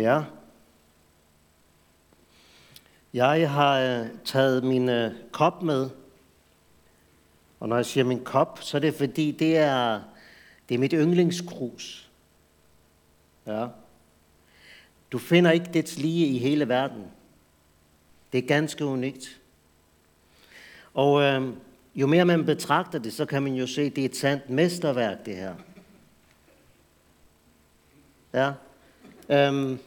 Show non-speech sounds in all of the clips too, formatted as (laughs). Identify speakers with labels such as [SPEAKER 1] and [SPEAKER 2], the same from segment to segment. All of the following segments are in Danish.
[SPEAKER 1] Ja. Jeg har øh, taget min øh, kop med. Og når jeg siger min kop, så er det fordi, det er, det er mit yndlingskrus. Ja. Du finder ikke dets lige i hele verden. Det er ganske unikt. Og øh, jo mere man betragter det, så kan man jo se, at det er et sandt mesterværk, det her. Ja. Øhm,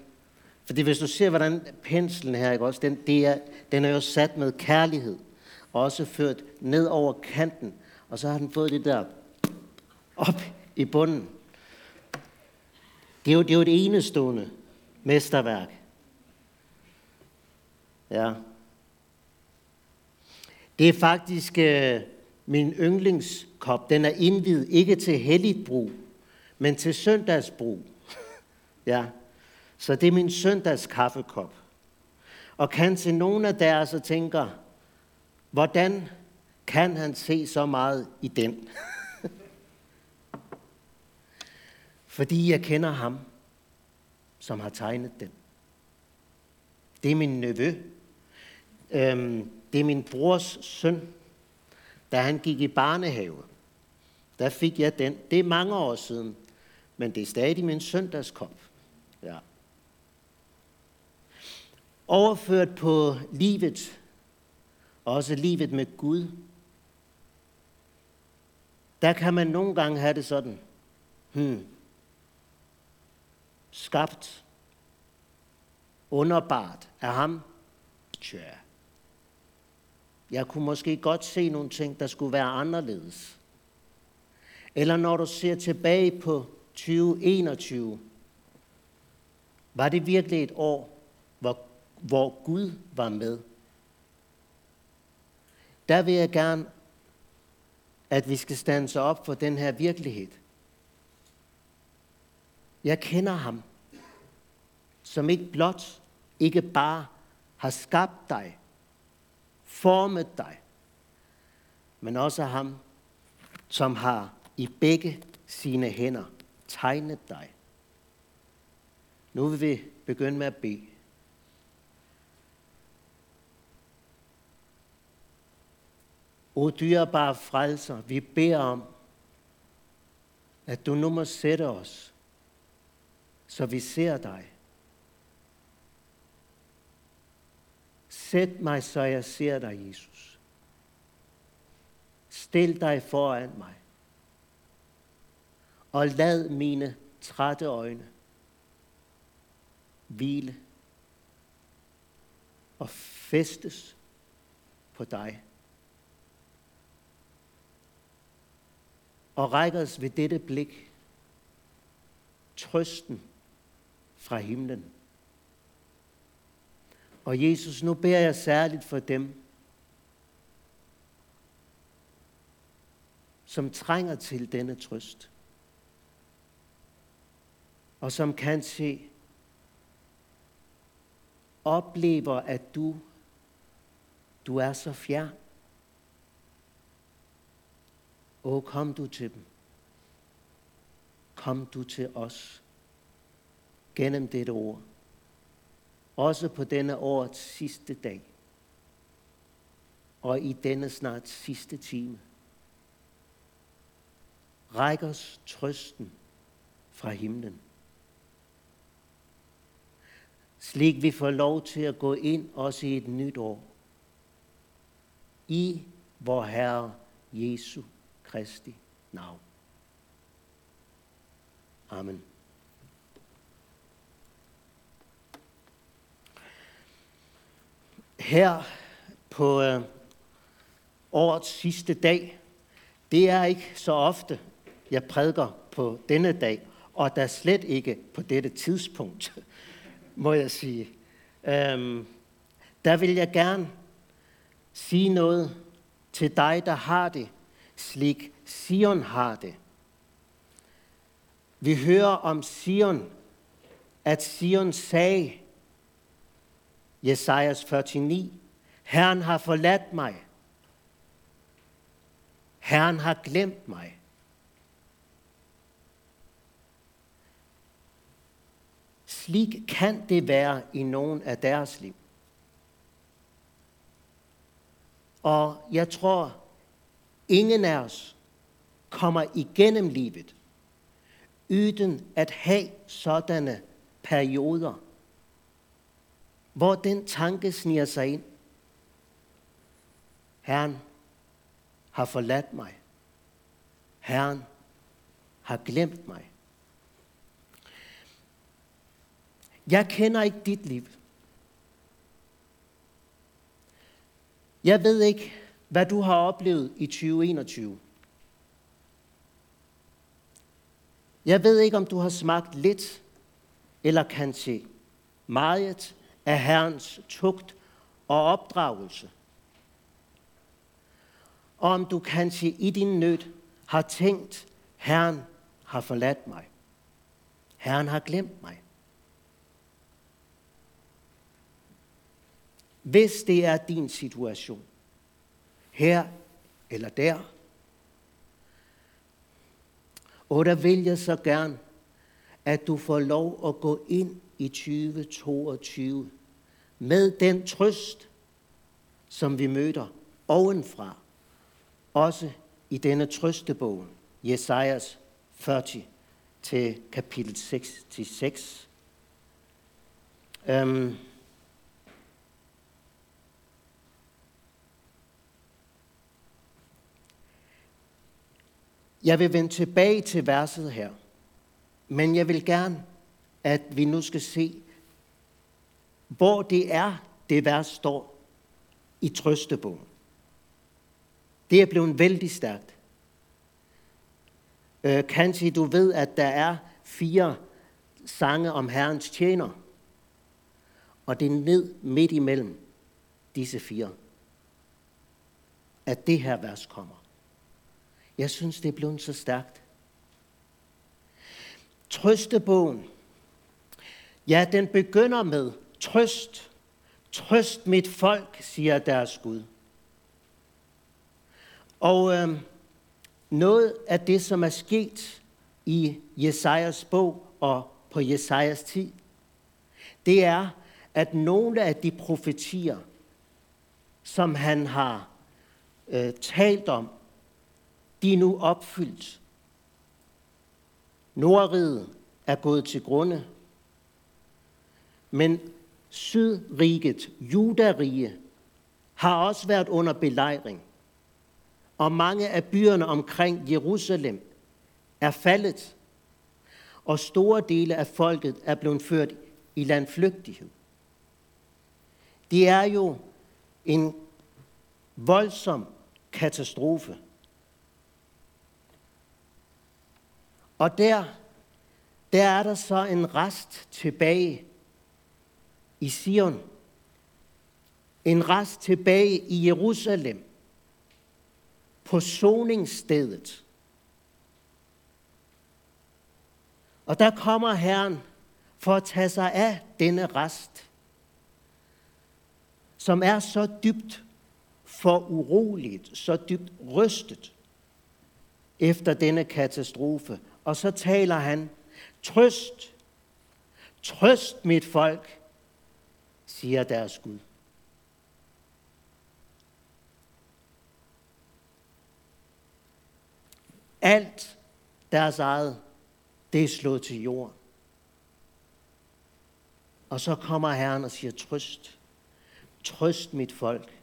[SPEAKER 1] fordi hvis du ser, hvordan penslen her, ikke også, den, det er, den er jo sat med kærlighed, og også ført ned over kanten, og så har den fået det der op i bunden. Det er jo, det er jo et enestående mesterværk. Ja. Det er faktisk øh, min yndlingskop. Den er indvidet ikke til helligt brug, men til søndagsbrug. (laughs) ja. Så det er min søndags kaffekop. Og kan til nogen af deres og tænker, hvordan kan han se så meget i den? (laughs) Fordi jeg kender ham, som har tegnet den. Det er min nevø. Øhm, det er min brors søn. Da han gik i barnehave, der fik jeg den. Det er mange år siden, men det er stadig min søndagskop. Ja. Overført på livet, også livet med Gud, der kan man nogle gange have det sådan. Hmm. Skabt. Underbart af ham. Tja. Jeg kunne måske godt se nogle ting, der skulle være anderledes. Eller når du ser tilbage på 2021, var det virkelig et år, hvor, hvor Gud var med? Der vil jeg gerne, at vi skal stande op for den her virkelighed. Jeg kender ham, som ikke blot, ikke bare har skabt dig, formet dig, men også ham, som har i begge sine hænder tegnet dig. Nu vil vi begynde med at bede. O dyrebare frelser, vi beder om, at du nu må sætte os, så vi ser dig. Sæt mig, så jeg ser dig, Jesus. Stil dig foran mig. Og lad mine trætte øjne hvile og festes på dig. Og rækker os ved dette blik trøsten fra himlen. Og Jesus, nu beder jeg særligt for dem, som trænger til denne trøst. Og som kan se, oplever, at du, du er så fjern. Åh, kom du til dem. Kom du til os gennem dette ord også på denne årets sidste dag, og i denne snart sidste time. Ræk os trøsten fra himlen. Slik vi får lov til at gå ind også i et nyt år. I vor Herre Jesu Kristi navn. Amen. her på øh, årets sidste dag, det er ikke så ofte, jeg prædiker på denne dag, og der slet ikke på dette tidspunkt, (laughs) må jeg sige. Øhm, der vil jeg gerne sige noget til dig, der har det, slik Sion har det. Vi hører om Sion, at Sion sagde, Jesajas 49. Herren har forladt mig. Herren har glemt mig. slik kan det være i nogen af deres liv. Og jeg tror, ingen af os kommer igennem livet uden at have sådanne perioder, hvor den tanke sniger sig ind. Herren har forladt mig. Herren har glemt mig. Jeg kender ikke dit liv. Jeg ved ikke, hvad du har oplevet i 2021. Jeg ved ikke, om du har smagt lidt eller kan se meget af Herrens tugt og opdragelse. Og om du kan se i din nød har tænkt, Herren har forladt mig. Herren har glemt mig. Hvis det er din situation, her eller der, og der vil jeg så gerne, at du får lov at gå ind i 2022 med den trøst, som vi møder ovenfra, også i denne trøstebog, Jesajas 40 til kapitel 6 til 6. Um, øhm, Jeg vil vende tilbage til verset her, men jeg vil gerne, at vi nu skal se, hvor det er, det vers står i trøstebogen. Det er blevet vældig stærkt. Øh, kanskje du ved, at der er fire sange om Herrens tjener, og det er ned midt imellem disse fire, at det her vers kommer. Jeg synes, det er blevet så stærkt. Trøstebogen. Ja, den begynder med trøst. Trøst mit folk, siger deres Gud. Og øh, noget af det, som er sket i Jesajas bog og på Jesajas tid, det er, at nogle af de profetier, som han har øh, talt om de er nu opfyldt. Nordriget er gået til grunde, men Sydriget, Judarige, har også været under belejring, og mange af byerne omkring Jerusalem er faldet, og store dele af folket er blevet ført i landflygtighed. Det er jo en voldsom katastrofe. Og der, der er der så en rest tilbage i Sion. En rest tilbage i Jerusalem. På soningsstedet. Og der kommer Herren for at tage sig af denne rest, som er så dybt for uroligt, så dybt rystet efter denne katastrofe, og så taler han, trøst, trøst mit folk, siger deres Gud. Alt deres eget, det er slået til jorden. Og så kommer Herren og siger, trøst, trøst mit folk.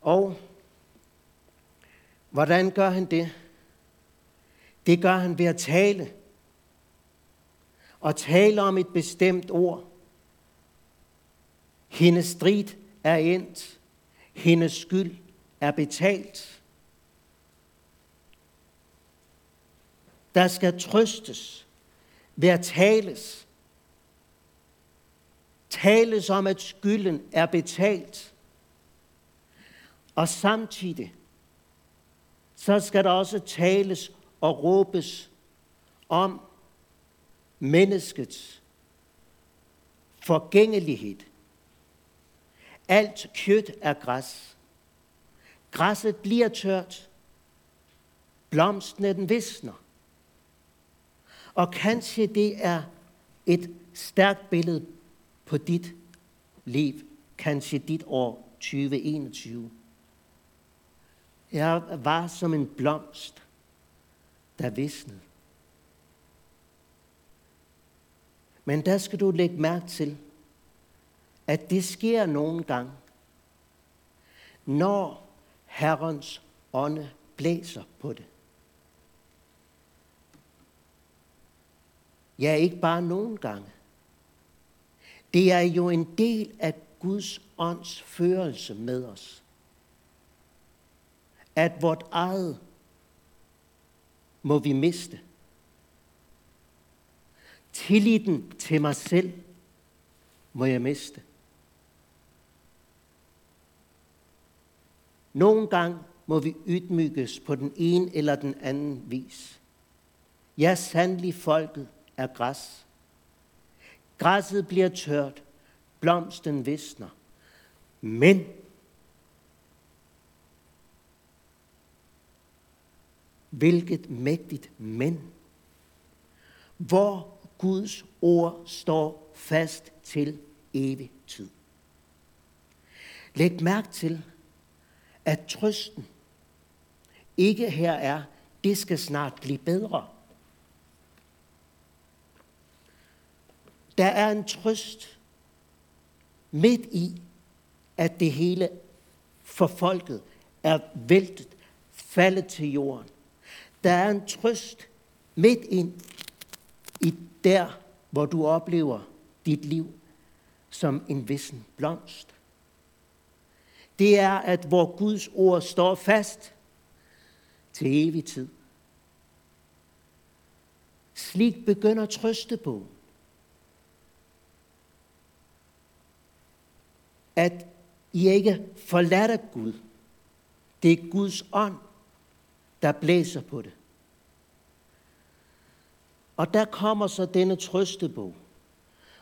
[SPEAKER 1] Og hvordan gør han det? Det gør han ved at tale. Og tale om et bestemt ord. Hendes strid er endt. Hendes skyld er betalt. Der skal trøstes ved at tales. Tales om, at skylden er betalt. Og samtidig, så skal der også tales og råbes om menneskets forgængelighed. Alt kød er græs. Græsset bliver tørt. Blomsten den visner. Og kanskje det er et stærkt billede på dit liv, kanskje dit år 2021. Jeg var som en blomst, der visnede. Men der skal du lægge mærke til, at det sker nogle gange, når Herrens ånde blæser på det. Ja, ikke bare nogle gange. Det er jo en del af Guds ånds førelse med os. At vort eget må vi miste. Tilliden til mig selv må jeg miste. Nogle gange må vi ydmyges på den ene eller den anden vis. Ja, sandelig folket er græs. Græsset bliver tørt, blomsten visner. Men hvilket mægtigt men, hvor Guds ord står fast til evig tid. Læg mærke til, at trøsten ikke her er, det skal snart blive bedre. Der er en trøst midt i, at det hele for folket er væltet, faldet til jorden. Der er en trøst midt ind i der, hvor du oplever dit liv som en vissen blomst. Det er, at hvor Guds ord står fast til evig tid. Slik begynder trøstebogen. At I ikke forlader Gud. Det er Guds ånd, der blæser på det. Og der kommer så denne trøstebog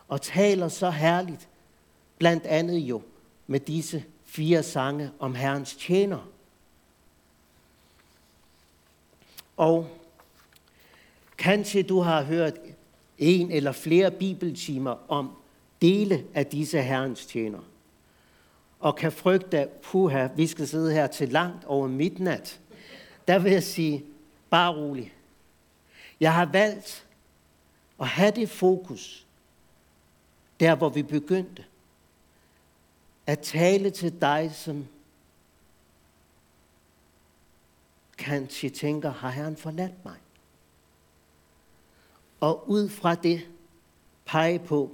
[SPEAKER 1] og taler så herligt, blandt andet jo med disse fire sange om Herrens tjener. Og kanskje du har hørt en eller flere bibeltimer om dele af disse Herrens tjener. Og kan frygte, puha, vi skal sidde her til langt over midnat. Der vil jeg sige, bare rolig. Jeg har valgt at have det fokus, der hvor vi begyndte, at tale til dig, som kanskje tænker, har Herren forladt mig? Og ud fra det pege på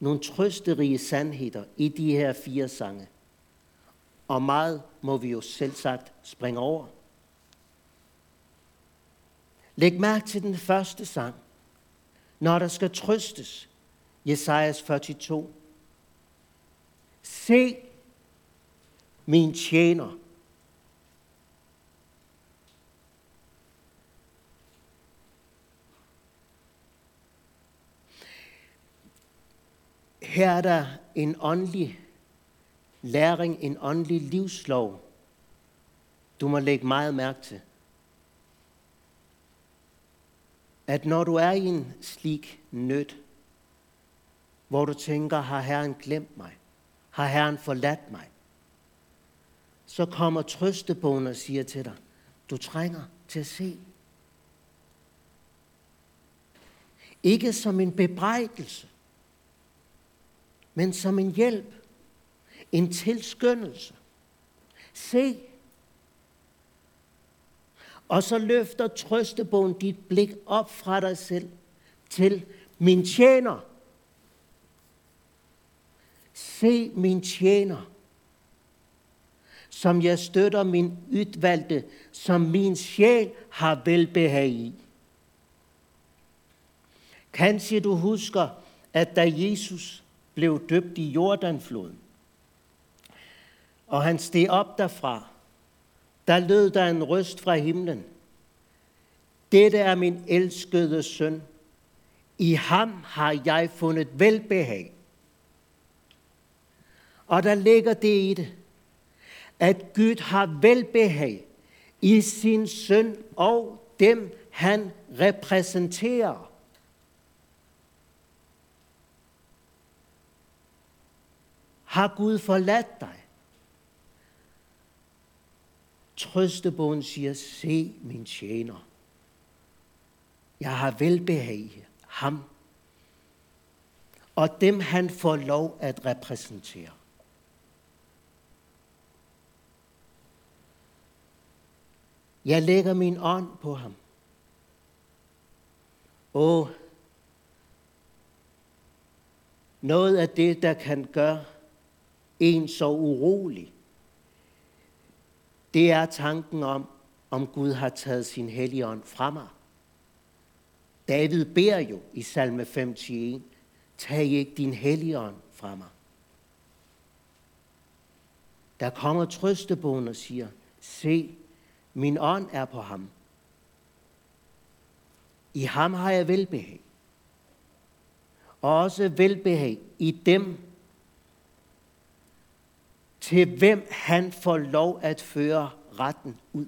[SPEAKER 1] nogle trøsterige sandheder i de her fire sange. Og meget må vi jo selv sagt springe over. Læg mærke til den første sang når der skal trøstes. Jesajas 42. Se min tjener. Her er der en åndelig læring, en åndelig livslov, du må lægge meget mærke til. At når du er i en slik nød, hvor du tænker, har Herren glemt mig? Har Herren forladt mig? Så kommer trøstebogen og siger til dig, du trænger til at se. Ikke som en bebrejdelse, men som en hjælp, en tilskyndelse. Se, og så løfter trøstebogen dit blik op fra dig selv til min tjener. Se min tjener, som jeg støtter min udvalgte, som min sjæl har velbehag i. Kanskje du husker, at da Jesus blev døbt i Jordanfloden, og han steg op derfra, der lød der en røst fra himlen. Dette er min elskede søn. I ham har jeg fundet velbehag. Og der ligger det i det, at Gud har velbehag i sin søn og dem, han repræsenterer. Har Gud forladt dig? Trøstebogen siger, se min tjener. Jeg har velbehag ham og dem han får lov at repræsentere. Jeg lægger min ånd på ham. Og noget af det, der kan gøre en så urolig, det er tanken om, om Gud har taget sin hellige ånd fra mig. David beder jo i salme 51, tag ikke din hellige ånd fra mig. Der kommer trøstebogen og siger, se, min ånd er på ham. I ham har jeg velbehag. Og også velbehag i dem, til hvem han får lov at føre retten ud.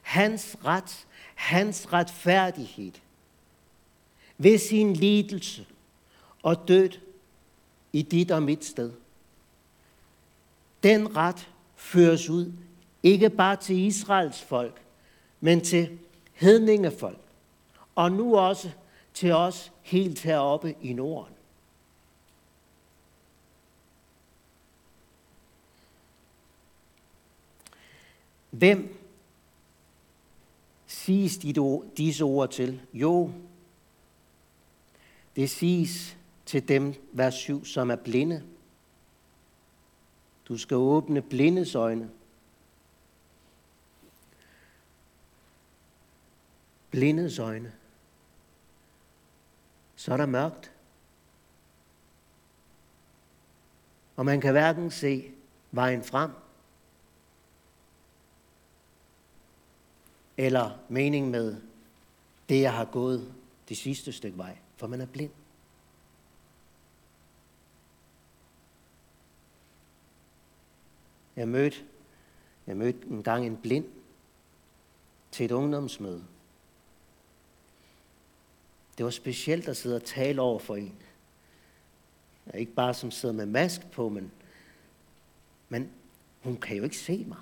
[SPEAKER 1] Hans ret, hans retfærdighed, ved sin lidelse og død i dit og mit sted. Den ret føres ud, ikke bare til Israels folk, men til hedningefolk, og nu også til os helt heroppe i Norden. Hvem siges disse ord til? Jo, det siges til dem, vers 7, som er blinde. Du skal åbne blindes øjne. Blindes øjne. Så er der mørkt. Og man kan hverken se vejen frem, eller mening med det, jeg har gået det sidste stykke vej for man er blind. Jeg mødte, jeg mødte en gang en blind til et ungdomsmøde. Det var specielt at sidde og tale over for en. Ikke bare som sidder med mask på, men, men hun kan jo ikke se mig.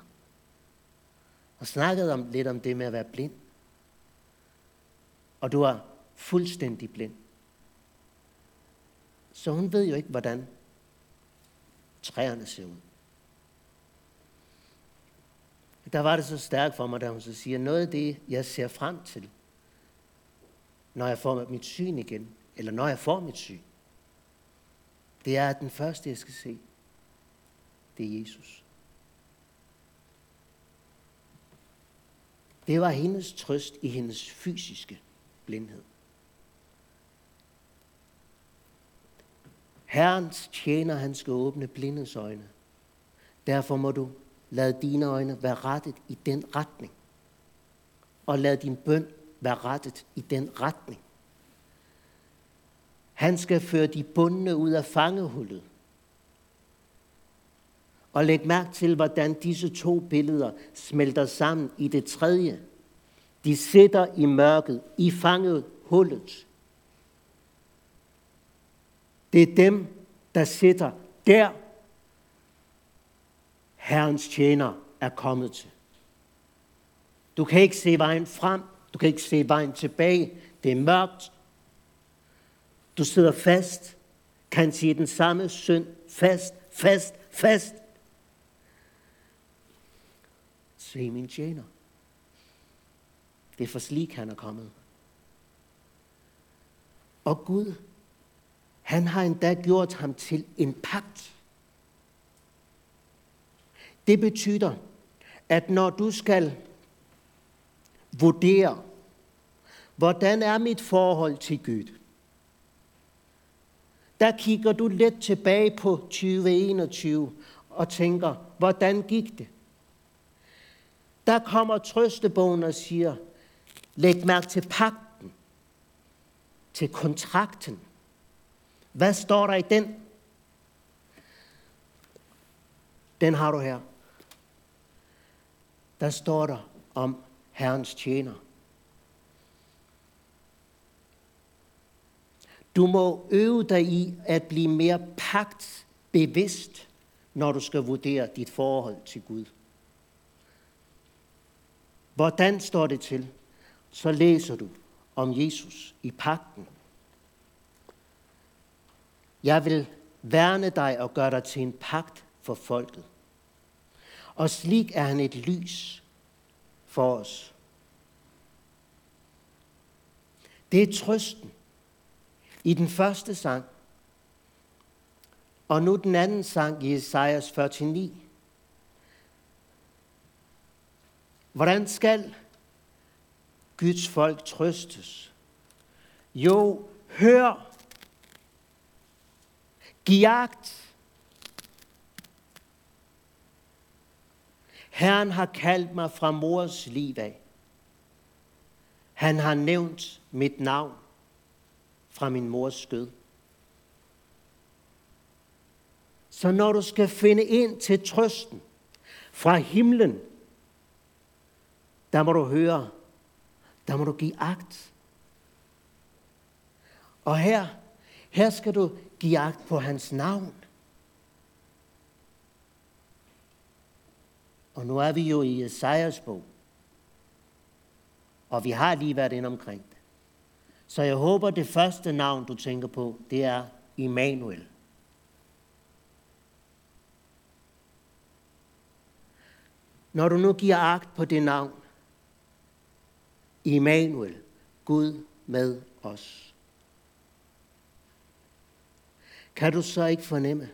[SPEAKER 1] Og snakkede om, lidt om det med at være blind. Og du er fuldstændig blind. Så hun ved jo ikke, hvordan træerne ser ud. Der var det så stærkt for mig, da hun så siger, noget af det, jeg ser frem til, når jeg får mit syn igen, eller når jeg får mit syn, det er, at den første, jeg skal se, det er Jesus. Det var hendes trøst i hendes fysiske blindhed. Herrens tjener, han skal åbne blindes øjne. Derfor må du lade dine øjne være rettet i den retning. Og lad din bøn være rettet i den retning. Han skal føre de bundne ud af fangehullet. Og læg mærke til, hvordan disse to billeder smelter sammen i det tredje. De sidder i mørket, i fangehullet. Det er dem, der sidder der, Herrens tjener er kommet til. Du kan ikke se vejen frem, du kan ikke se vejen tilbage. Det er mørkt. Du sidder fast, kan sige den samme synd fast, fast, fast. Se min tjener. Det er for slik, han er kommet. Og Gud han har endda gjort ham til en pagt. Det betyder, at når du skal vurdere, hvordan er mit forhold til Gud, der kigger du lidt tilbage på 2021 og tænker, hvordan gik det? Der kommer trøstebogen og siger, læg mærke til pakten, til kontrakten. Hvad står der i den? Den har du her. der står der om Herrens tjener. Du må øve dig i at blive mere pagtbevidst, når du skal vurdere dit forhold til Gud. Hvordan står det til? Så læser du om Jesus i pakten. Jeg vil værne dig og gøre dig til en pagt for folket. Og slik er han et lys for os. Det er trøsten i den første sang. Og nu den anden sang i Esajas 49. Hvordan skal Guds folk trøstes? Jo, hør, giv. Herren har kaldt mig fra mors liv af. Han har nævnt mit navn fra min mors skød. Så når du skal finde ind til trøsten fra himlen, der må du høre, der må du give agt. Og her, her skal du give agt på hans navn. Og nu er vi jo i Esajas bog. Og vi har lige været ind omkring det. Så jeg håber, det første navn, du tænker på, det er Immanuel. Når du nu giver agt på det navn, Immanuel, Gud med os, kan du så ikke fornemme,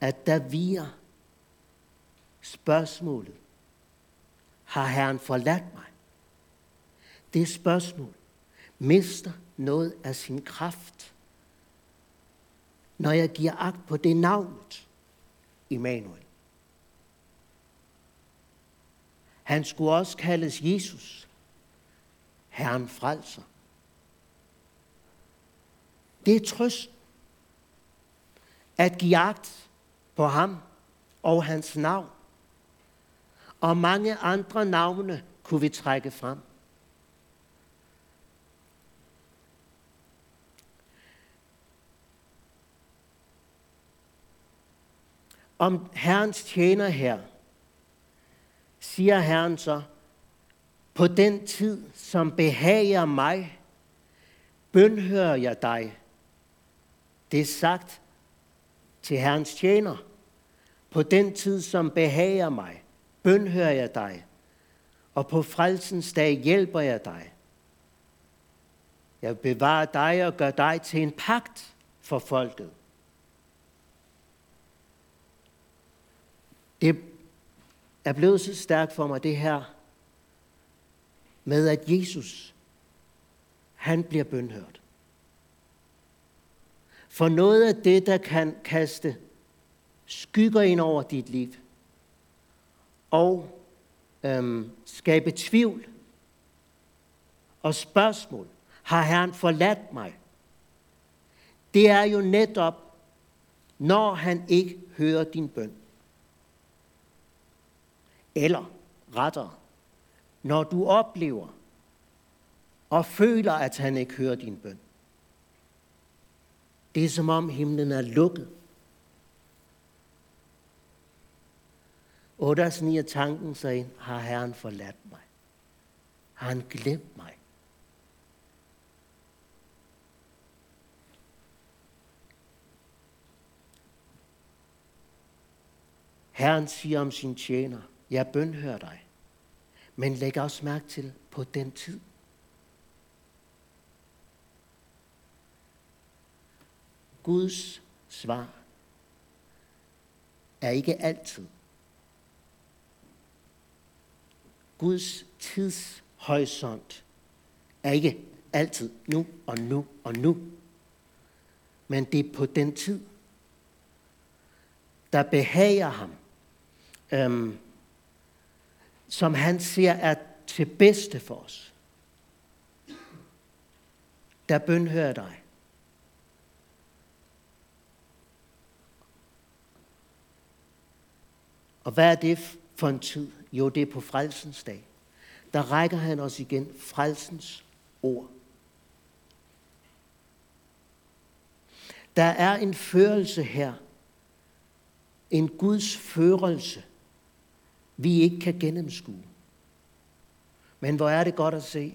[SPEAKER 1] at der viger spørgsmålet, har Herren forladt mig? Det spørgsmål mister noget af sin kraft, når jeg giver agt på det navnet, Immanuel. Han skulle også kaldes Jesus, Herren frelser. Det er trøst at give agt på ham og hans navn. Og mange andre navne kunne vi trække frem. Om Herrens tjener her, siger Herren så, på den tid, som behager mig, bønhører jeg dig. Det er sagt til Herrens tjener. På den tid, som behager mig, bønhører jeg dig, og på frelsens dag hjælper jeg dig. Jeg bevarer dig og gør dig til en pagt for folket. Det er blevet så stærkt for mig, det her med, at Jesus, han bliver bønhørt. For noget af det, der kan kaste skygger ind over dit liv, og øhm, skabe tvivl og spørgsmål. Har Herren forladt mig? Det er jo netop, når han ikke hører din bøn. Eller rettere, når du oplever og føler, at han ikke hører din bøn. Det er som om himlen er lukket. Og der sniger tanken sig ind, har Herren forladt mig? Har han glemt mig? Herren siger om sin tjener, jeg bønhører dig, men læg også mærke til på den tid. Guds svar er ikke altid. Guds tidshorisont er ikke altid nu og nu og nu. Men det er på den tid, der behager ham, øhm, som han ser er til bedste for os. Der bønhører dig. Og hvad er det for en tid, Jo, det er på frelsens dag. Der rækker han os igen frelsens ord. Der er en førelse her. En Guds førelse, vi ikke kan gennemskue. Men hvor er det godt at se.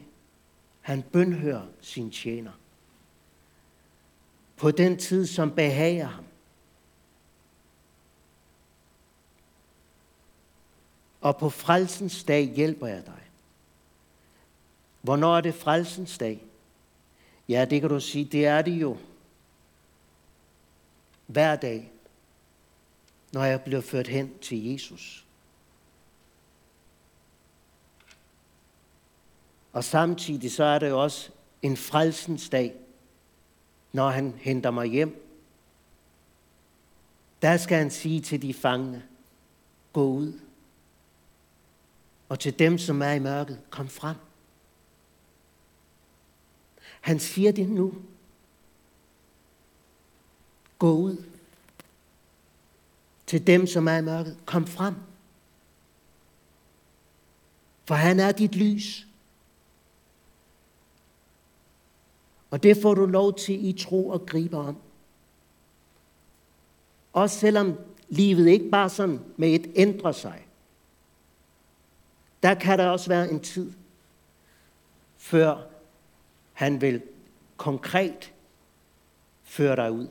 [SPEAKER 1] Han bønhører sin tjener. På den tid, som behager ham. Og på frelsens dag hjælper jeg dig. Hvornår er det frelsens dag? Ja, det kan du sige, det er det jo. Hver dag, når jeg bliver ført hen til Jesus. Og samtidig så er det jo også en frelsens dag, når han henter mig hjem. Der skal han sige til de fangne, gå ud. Og til dem, som er i mørket, kom frem. Han siger det nu. Gå ud. Til dem, som er i mørket, kom frem. For han er dit lys. Og det får du lov til i tro og gribe om. Også selvom livet ikke bare sådan med et ændrer sig. Der kan der også være en tid, før han vil konkret føre dig ud.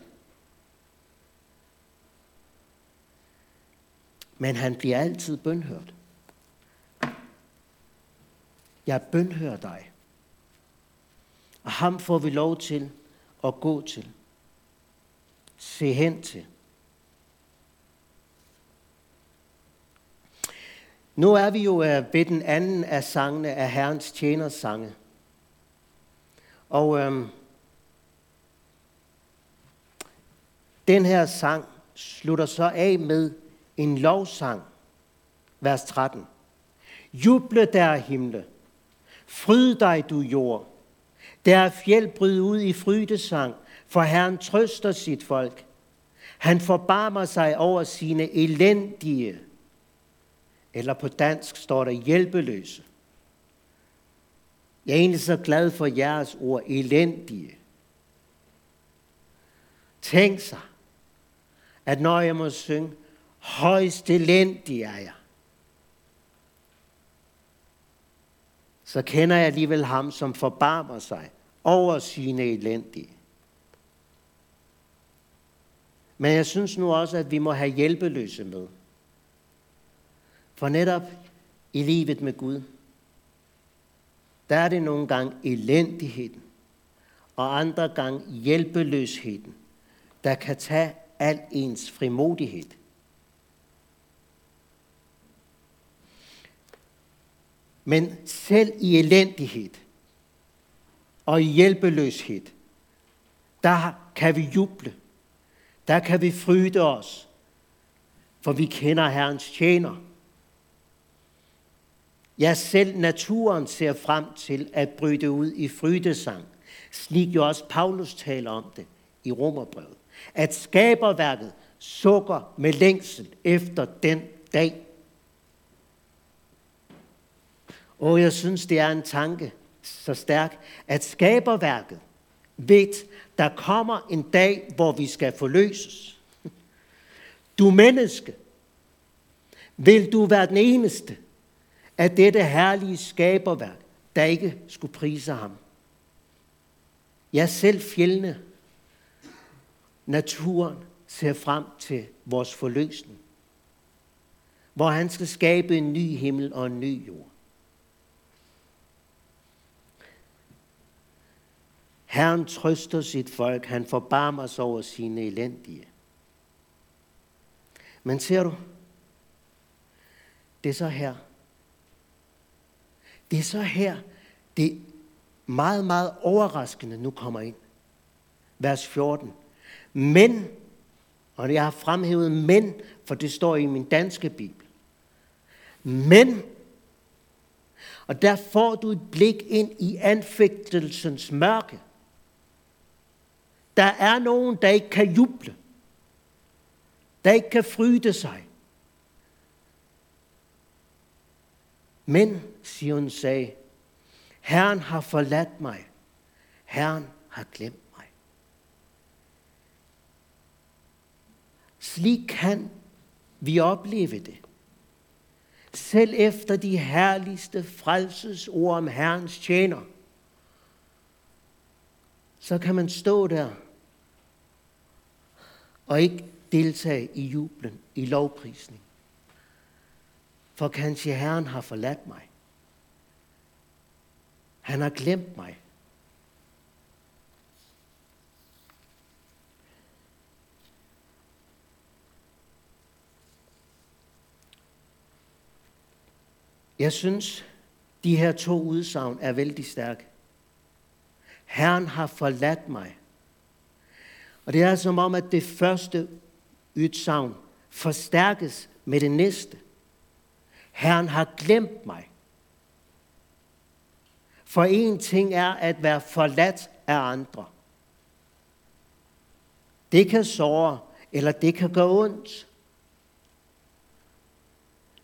[SPEAKER 1] Men han bliver altid bønhørt. Jeg bønhører dig. Og ham får vi lov til at gå til. Se hen til. Nu er vi jo øh, ved den anden af sangene af Herrens tjeners sange. Og øhm, den her sang slutter så af med en lovsang, vers 13. Juble der himle, fryd dig du jord, der er fjeld bryd ud i frydesang, for Herren trøster sit folk. Han forbarmer sig over sine elendige, eller på dansk står der hjælpeløse. Jeg er egentlig så glad for jeres ord, elendige. Tænk sig, at når jeg må synge, højst elendig er jeg, så kender jeg alligevel ham, som forbarmer sig over sine elendige. Men jeg synes nu også, at vi må have hjælpeløse med. For netop i livet med Gud, der er det nogle gange elendigheden, og andre gange hjælpeløsheden, der kan tage al ens frimodighed. Men selv i elendighed og i hjælpeløshed, der kan vi juble. Der kan vi fryde os, for vi kender Herrens tjener. Ja, selv naturen ser frem til at bryde ud i frydesang. Slik jo også Paulus taler om det i Romerbrevet. At skaberværket sukker med længsel efter den dag. Og jeg synes, det er en tanke så stærk, at skaberværket ved, der kommer en dag, hvor vi skal forløses. Du menneske, vil du være den eneste af dette herlige skaberværk, der ikke skulle prise ham. Jeg selv fjellene, naturen, ser frem til vores forløsning, hvor han skal skabe en ny himmel og en ny jord. Herren trøster sit folk, han forbarmer sig over sine elendige. Men ser du, det er så her. Det er så her, det meget, meget overraskende nu kommer ind. Vers 14. Men, og jeg har fremhævet men, for det står i min danske bibel. Men, og der får du et blik ind i anfægtelsens mørke. Der er nogen, der ikke kan juble. Der ikke kan fryde sig. Men, Sion sagde, Herren har forladt mig. Herren har glemt mig. Slik kan vi opleve det. Selv efter de herligste frelsesord om Herrens tjener, så kan man stå der og ikke deltage i jublen, i lovprisning. For kanskje Herren har forladt mig. Han har glemt mig. Jeg synes, de her to udsagn er vældig stærke. Herren har forladt mig. Og det er som om, at det første udsagn forstærkes med det næste. Herren har glemt mig. For en ting er at være forladt af andre. Det kan såre, eller det kan gøre ondt.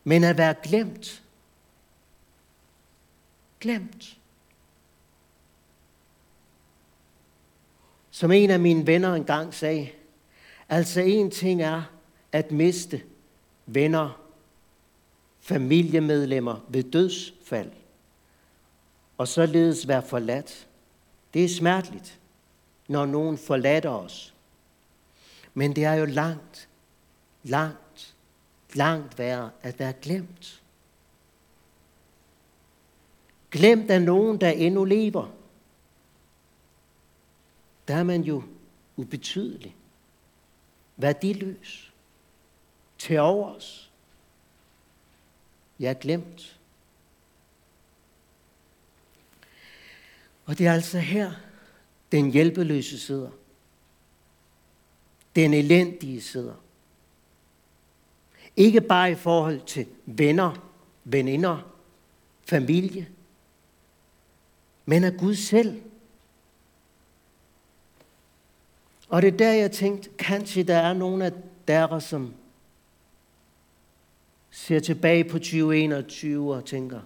[SPEAKER 1] Men at være glemt, glemt. Som en af mine venner engang sagde, altså en ting er at miste venner, familiemedlemmer ved dødsfald, og således være forladt. Det er smerteligt, når nogen forlader os. Men det er jo langt, langt, langt værre at være glemt. Glemt af nogen, der endnu lever. Der er man jo ubetydelig. Værdiløs. Til overs. Jeg er glemt. Og det er altså her, den hjælpeløse sidder. Den elendige sidder. Ikke bare i forhold til venner, veninder, familie, men af Gud selv. Og det er der, jeg tænkte, kanskje der er nogle af dere, som ser tilbage på 2021 og tænker,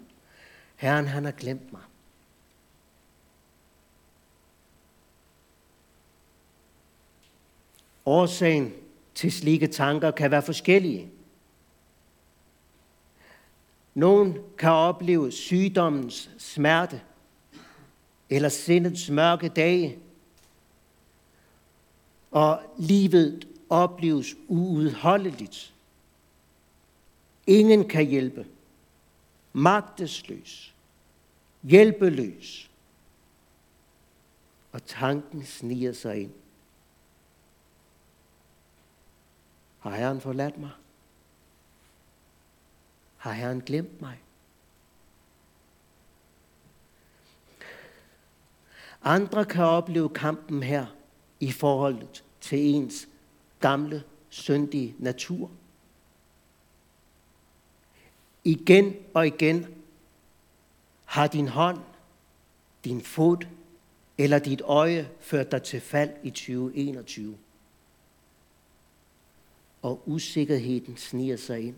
[SPEAKER 1] Herren han har glemt mig. Årsagen til slike tanker kan være forskellige. Nogen kan opleve sygdommens smerte eller sindets mørke dage, og livet opleves uudholdeligt. Ingen kan hjælpe. Magtesløs. Hjælpeløs. Og tanken sniger sig ind. Har Herren forladt mig? Har Herren glemt mig? Andre kan opleve kampen her i forhold til ens gamle, syndige natur. Igen og igen har din hånd, din fod eller dit øje ført dig til fald i 2021 og usikkerheden sniger sig ind.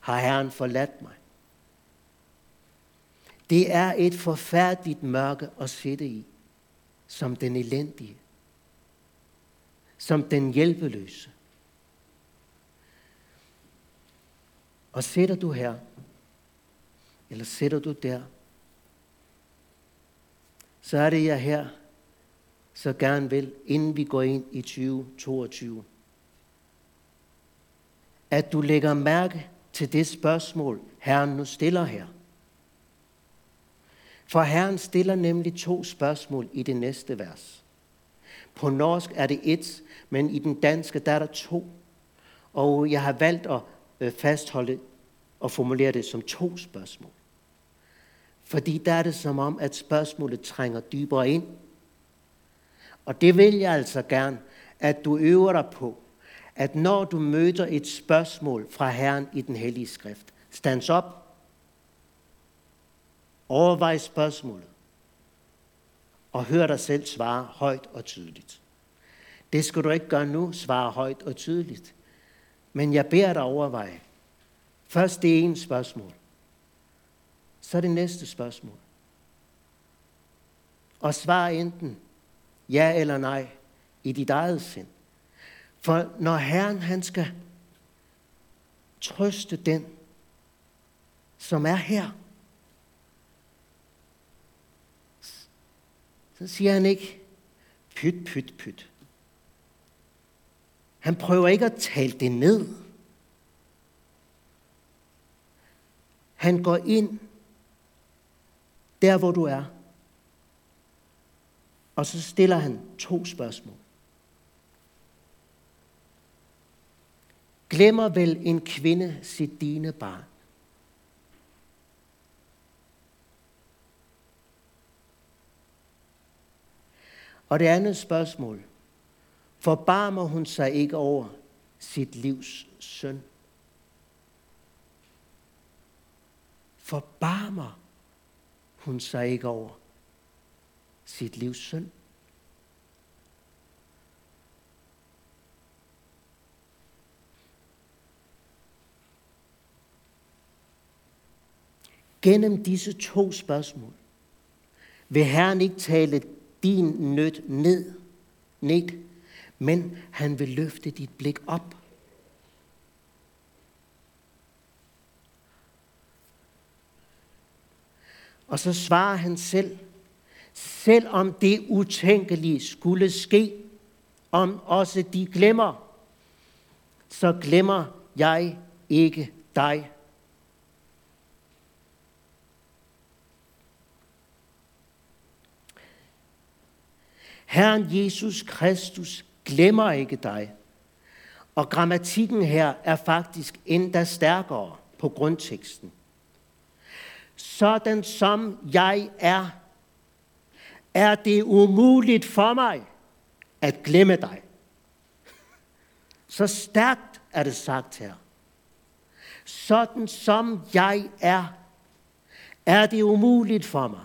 [SPEAKER 1] Har Herren forladt mig? Det er et forfærdeligt mørke at sætte i, som den elendige, som den hjælpeløse. Og sætter du her, eller sætter du der, så er det jeg her så gerne vil, inden vi går ind i 2022. At du lægger mærke til det spørgsmål, Herren nu stiller her. For Herren stiller nemlig to spørgsmål i det næste vers. På norsk er det et, men i den danske der er der to. Og jeg har valgt at øh, fastholde og formulere det som to spørgsmål. Fordi der er det som om, at spørgsmålet trænger dybere ind og det vil jeg altså gerne, at du øver dig på, at når du møder et spørgsmål fra Herren i den hellige skrift, stands op, overvej spørgsmålet, og hør dig selv svare højt og tydeligt. Det skal du ikke gøre nu, svare højt og tydeligt. Men jeg beder dig overveje, Først det ene spørgsmål. Så det næste spørgsmål. Og svar enten ja eller nej i dit eget sind. For når Herren han skal trøste den, som er her, så siger han ikke, pyt, pyt, pyt. Han prøver ikke at tale det ned. Han går ind der, hvor du er. Og så stiller han to spørgsmål. Glemmer vel en kvinde sit dine barn? Og det andet spørgsmål. Forbarmer hun sig ikke over sit livs søn? Forbarmer hun sig ikke over sit livs søn? Gennem disse to spørgsmål vil Herren ikke tale din nød ned, ned, men han vil løfte dit blik op. Og så svarer han selv, selvom det utænkelige skulle ske, om også de glemmer, så glemmer jeg ikke dig. Herren Jesus Kristus glemmer ikke dig. Og grammatikken her er faktisk endda stærkere på grundteksten. Sådan som jeg er, er det umuligt for mig at glemme dig. Så stærkt er det sagt her. Sådan som jeg er, er det umuligt for mig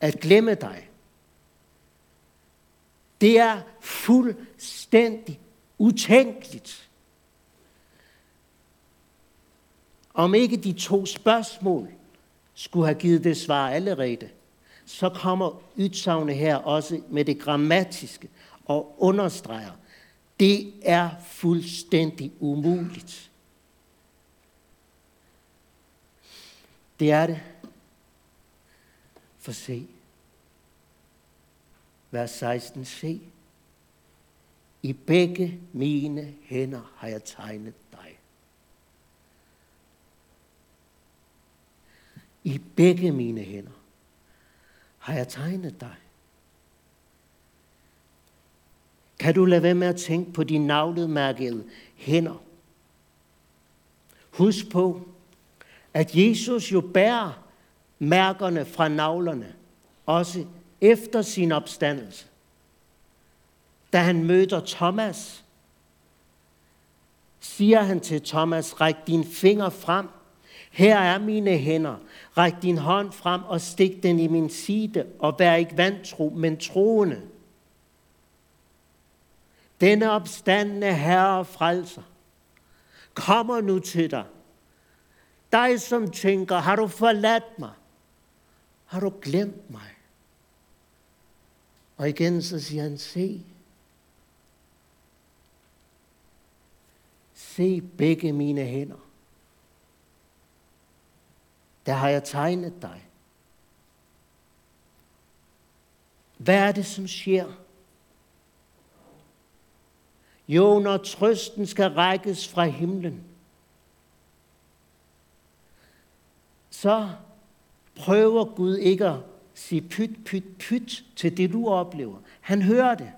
[SPEAKER 1] at glemme dig. Det er fuldstændig utænkeligt. Om ikke de to spørgsmål skulle have givet det svar allerede, så kommer udsagnet her også med det grammatiske og understreger, det er fuldstændig umuligt. Det er det. For se, vers 16, se. I begge mine hænder har jeg tegnet dig. I begge mine hænder har jeg tegnet dig. Kan du lade være med at tænke på de navledmærkede hænder? Husk på, at Jesus jo bærer mærkerne fra navlerne, også efter sin opstandelse, da han møder Thomas, siger han til Thomas, ræk din finger frem. Her er mine hænder. Ræk din hånd frem og stik den i min side, og vær ikke vantro, men troende. Denne opstandende herre og frelser kommer nu til dig. Dig, som tænker, har du forladt mig? Har du glemt mig? Og igen så siger han, se. Se begge mine hænder. Der har jeg tegnet dig. Hvad er det, som sker? Jo, når trøsten skal rækkes fra himlen, så prøver Gud ikke sig pyt, pyt, pyt til det, du oplever. Han hører det.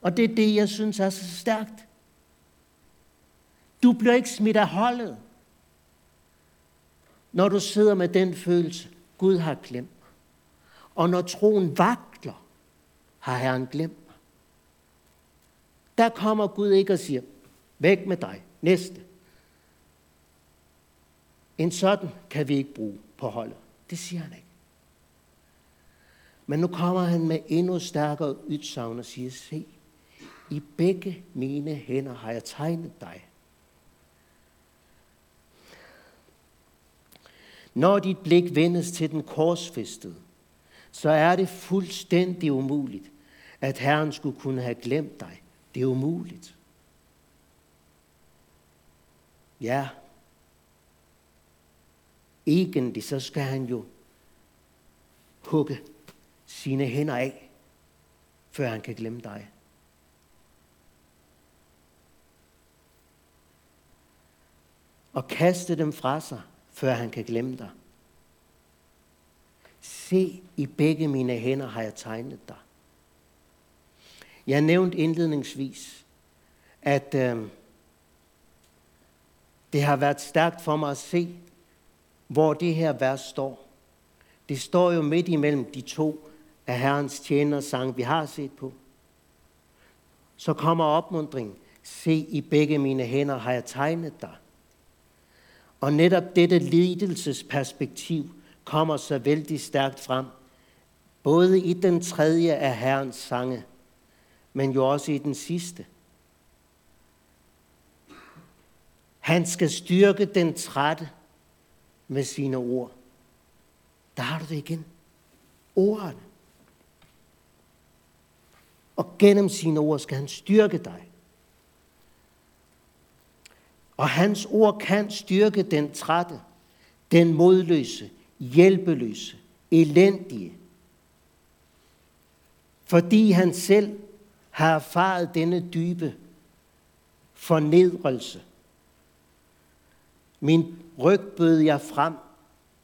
[SPEAKER 1] Og det er det, jeg synes er så stærkt. Du bliver ikke smidt af holdet, når du sidder med den følelse, Gud har glemt mig. Og når troen vakler, har Herren glemt mig. Der kommer Gud ikke og siger, væk med dig, næste. En sådan kan vi ikke bruge på holdet. Det siger han ikke. Men nu kommer han med endnu stærkere udsagn og siger, se, i begge mine hænder har jeg tegnet dig. Når dit blik vendes til den korsfæstede, så er det fuldstændig umuligt, at Herren skulle kunne have glemt dig. Det er umuligt. Ja, egentlig så skal han jo hugge sine hænder af, før han kan glemme dig. Og kaste dem fra sig, før han kan glemme dig. Se, i begge mine hænder har jeg tegnet dig. Jeg nævnte indledningsvis, at øh, det har været stærkt for mig at se, hvor det her vers står. Det står jo midt imellem de to af Herrens tjener sang, vi har set på. Så kommer opmundring. Se, i begge mine hænder har jeg tegnet dig. Og netop dette lidelsesperspektiv kommer så vældig stærkt frem, både i den tredje af Herrens sange, men jo også i den sidste. Han skal styrke den trætte med sine ord. Der har du det igen. Ordene. Og gennem sine ord skal han styrke dig. Og hans ord kan styrke den trætte, den modløse, hjælpeløse, elendige. Fordi han selv har erfaret denne dybe fornedrelse. Min ryg bød jeg frem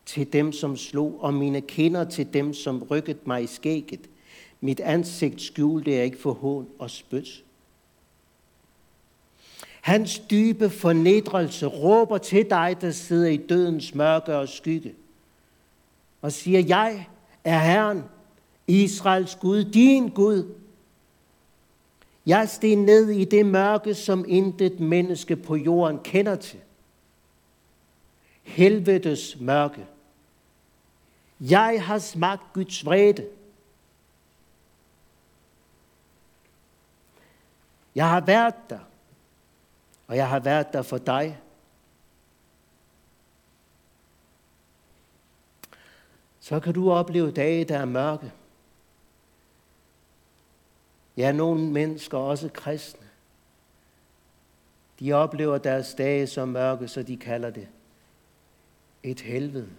[SPEAKER 1] til dem, som slog, og mine kinder til dem, som rykket mig i skægget. Mit ansigt skjulte jeg ikke for hån og spyt. Hans dybe fornedrelse råber til dig, der sidder i dødens mørke og skygge, og siger, jeg er Herren, Israels Gud, din Gud. Jeg steg ned i det mørke, som intet menneske på jorden kender til. Helvedes mørke. Jeg har smagt Guds vrede. Jeg har været der, og jeg har været der for dig. Så kan du opleve dage, der er mørke. Ja, nogle mennesker, også kristne, de oplever deres dage som mørke, så de kalder det et helvede.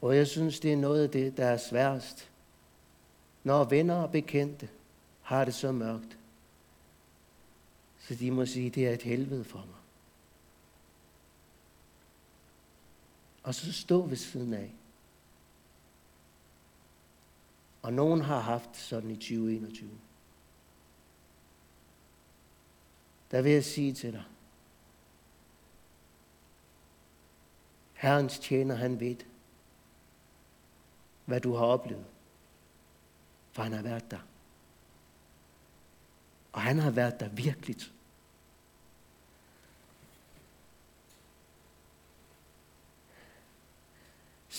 [SPEAKER 1] Og jeg synes, det er noget af det, der er sværest. Når venner og bekendte har det så mørkt. Så de må sige, det er et helvede for mig. Og så stå ved siden af. Og nogen har haft sådan i 2021. Der vil jeg sige til dig, Herrens tjener, han ved, hvad du har oplevet. For han har været der. Og han har været der virkeligt.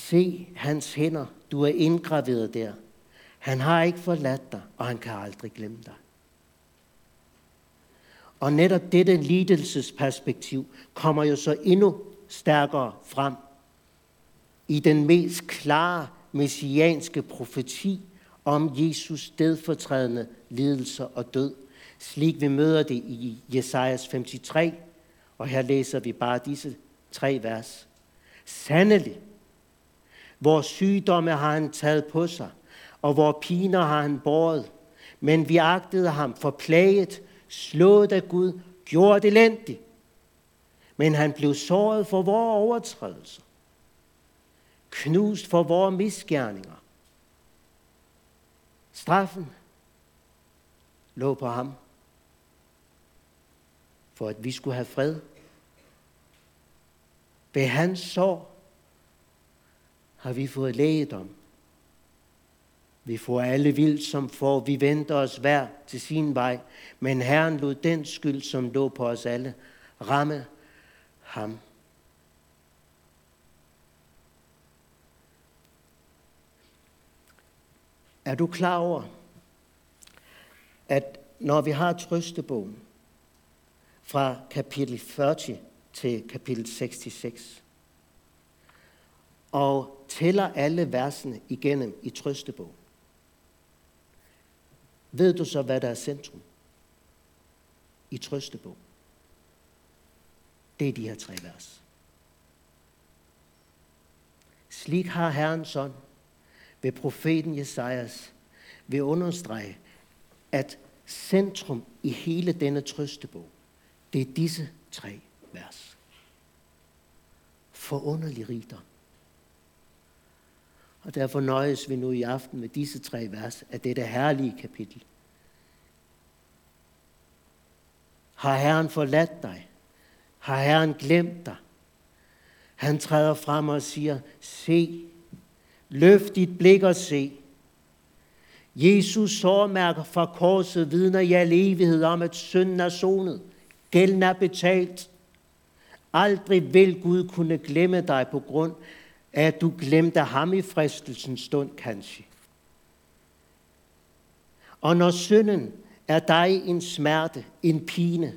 [SPEAKER 1] Se hans hænder, du er indgraveret der. Han har ikke forladt dig, og han kan aldrig glemme dig. Og netop dette lidelsesperspektiv kommer jo så endnu stærkere frem i den mest klare messianske profeti om Jesus stedfortrædende lidelser og død, slik vi møder det i Jesajas 53, og her læser vi bare disse tre vers. Sandelig, Vores sygdomme har han taget på sig, og vores piner har han båret, men vi agtede ham forplaget, slået af Gud, gjort elendig. men han blev såret for vores overtrædelser, knust for vores misgerninger. Straffen lå på ham, for at vi skulle have fred. Ved hans sår har vi fået lægedom. Vi får alle vildt som får, vi venter os hver til sin vej, men Herren lod den skyld, som lå på os alle, ramme ham. Er du klar over, at når vi har trøstebogen fra kapitel 40 til kapitel 66, og tæller alle versene igennem i trøstebog. Ved du så, hvad der er centrum i trøstebog? Det er de her tre vers. Slik har Herren sådan ved profeten Jesajas vil understrege, at centrum i hele denne trøstebog, det er disse tre vers. Forunderlig rigdom. Og derfor nøjes vi nu i aften med disse tre vers af dette herlige kapitel. Har Herren forladt dig? Har Herren glemt dig? Han træder frem og siger, se, løft dit blik og se. Jesus sårmærker fra korset vidner i al evighed om, at synden er sonet. Gælden er betalt. Aldrig vil Gud kunne glemme dig på grund at du glemte ham i fristelsens stund, kanskje. Og når synden er dig en smerte, en pine,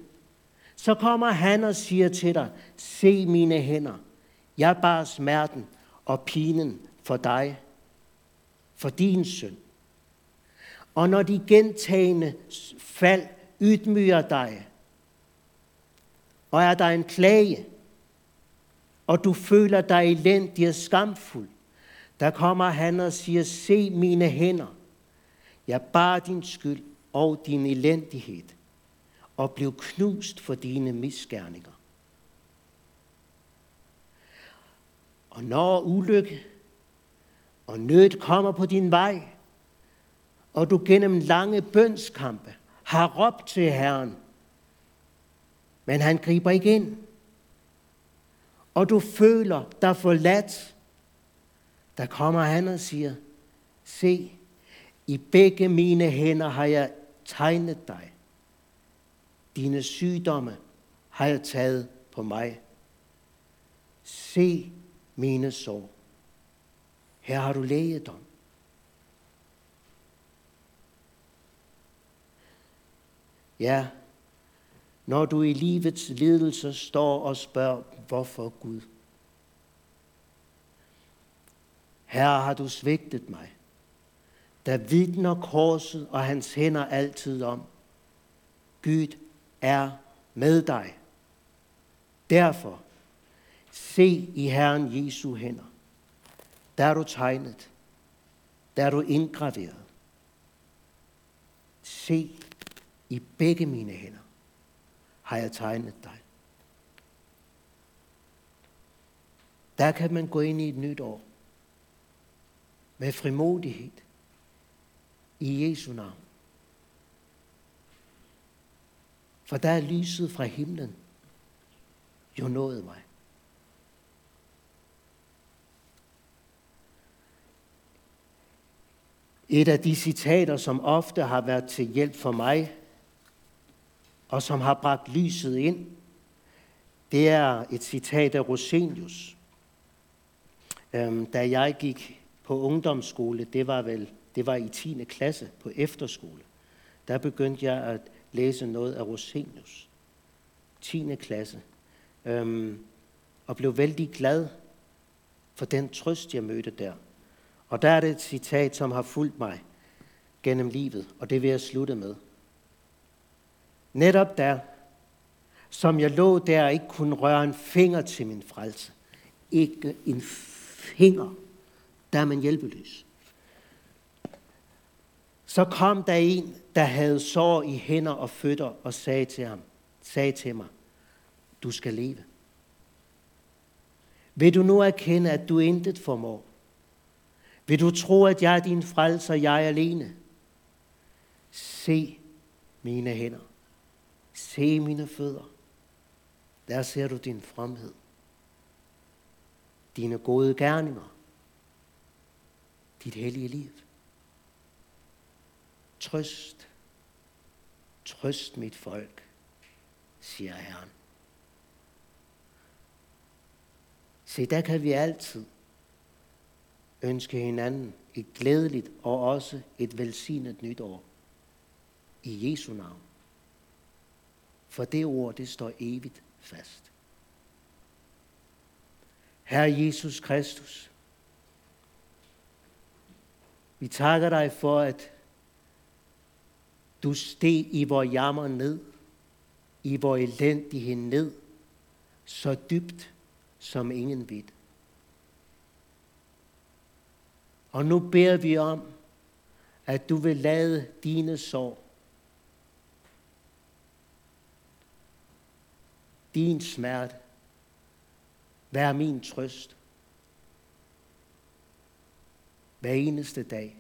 [SPEAKER 1] så kommer han og siger til dig, se mine hænder, jeg bar smerten og pinen for dig, for din synd. Og når de gentagende fald ydmyger dig, og er der en klage, og du føler dig elendig og skamfuld, der kommer han og siger, se mine hænder, jeg bar din skyld og din elendighed, og blev knust for dine misgerninger. Og når ulykke og nød kommer på din vej, og du gennem lange bønskampe har råbt til Herren, men han griber ikke ind, og du føler dig forladt, der kommer han og siger, se, i begge mine hænder har jeg tegnet dig. Dine sygdomme har jeg taget på mig. Se mine sår. Her har du lægedom. Ja, når du i livets lidelse står og spørger, hvorfor Gud? Her har du svigtet mig. Der vidner korset og hans hænder altid om. Gud er med dig. Derfor, se i Herren Jesu hænder. Der er du tegnet. Der er du indgraveret. Se i begge mine hænder har jeg tegnet dig. Der kan man gå ind i et nyt år med frimodighed i Jesu navn. For der er lyset fra himlen jo nået mig. Et af de citater, som ofte har været til hjælp for mig, og som har bragt lyset ind, det er et citat af Rosenius. Øhm, da jeg gik på ungdomsskole, det var vel det var i 10. klasse på efterskole, der begyndte jeg at læse noget af Rosenius. 10. klasse. Øhm, og blev vældig glad for den trøst, jeg mødte der. Og der er det et citat, som har fulgt mig gennem livet, og det vil jeg slutte med. Netop der, som jeg lå der og ikke kunne røre en finger til min frelse. Ikke en finger, der er man hjælpeløs. Så kom der en, der havde sår i hænder og fødder og sagde til ham, sagde til mig, du skal leve. Vil du nu erkende, at du intet formår? Vil du tro, at jeg er din frelser, jeg er alene? Se mine hænder. Se mine fødder. Der ser du din fromhed. Dine gode gerninger. Dit hellige liv. Trøst. Trøst mit folk, siger Herren. Se, der kan vi altid ønske hinanden et glædeligt og også et velsignet nyt år. I Jesu navn. For det ord, det står evigt fast. Herre Jesus Kristus, Vi takker dig for, at du steg i vor jammer ned, i vor elendighed ned, så dybt som ingen ved. Og nu beder vi om, at du vil lade dine sår, din smerte, Vær min trøst hver eneste dag.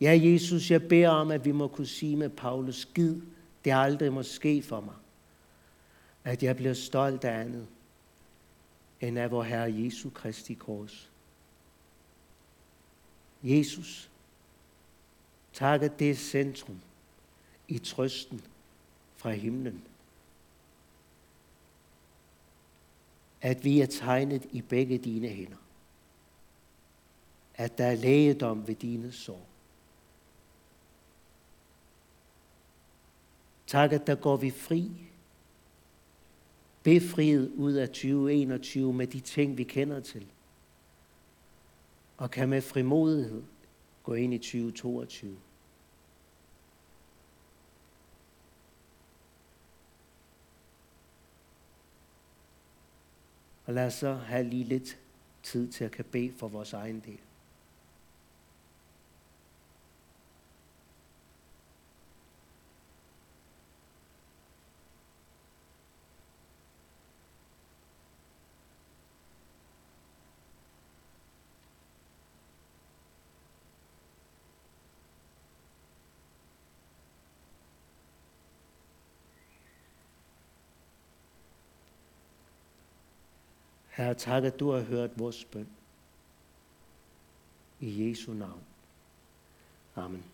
[SPEAKER 1] Ja, Jesus, jeg beder om, at vi må kunne sige med Paulus, gid, det aldrig må ske for mig, at jeg bliver stolt af andet, end af vor Herre Jesu Kristi kors. Jesus, tak at det er centrum i trøsten fra himlen. At vi er tegnet i begge dine hænder. At der er lægedom ved dine sår. Tak, at der går vi fri. Befriet ud af 2021 med de ting, vi kender til. Og kan med frimodighed gå ind i 2022. Og lad os så have lige lidt tid til at kan bede for vores egen del. Herre, tak, at du har hørt vores bøn. I Jesu navn. Amen.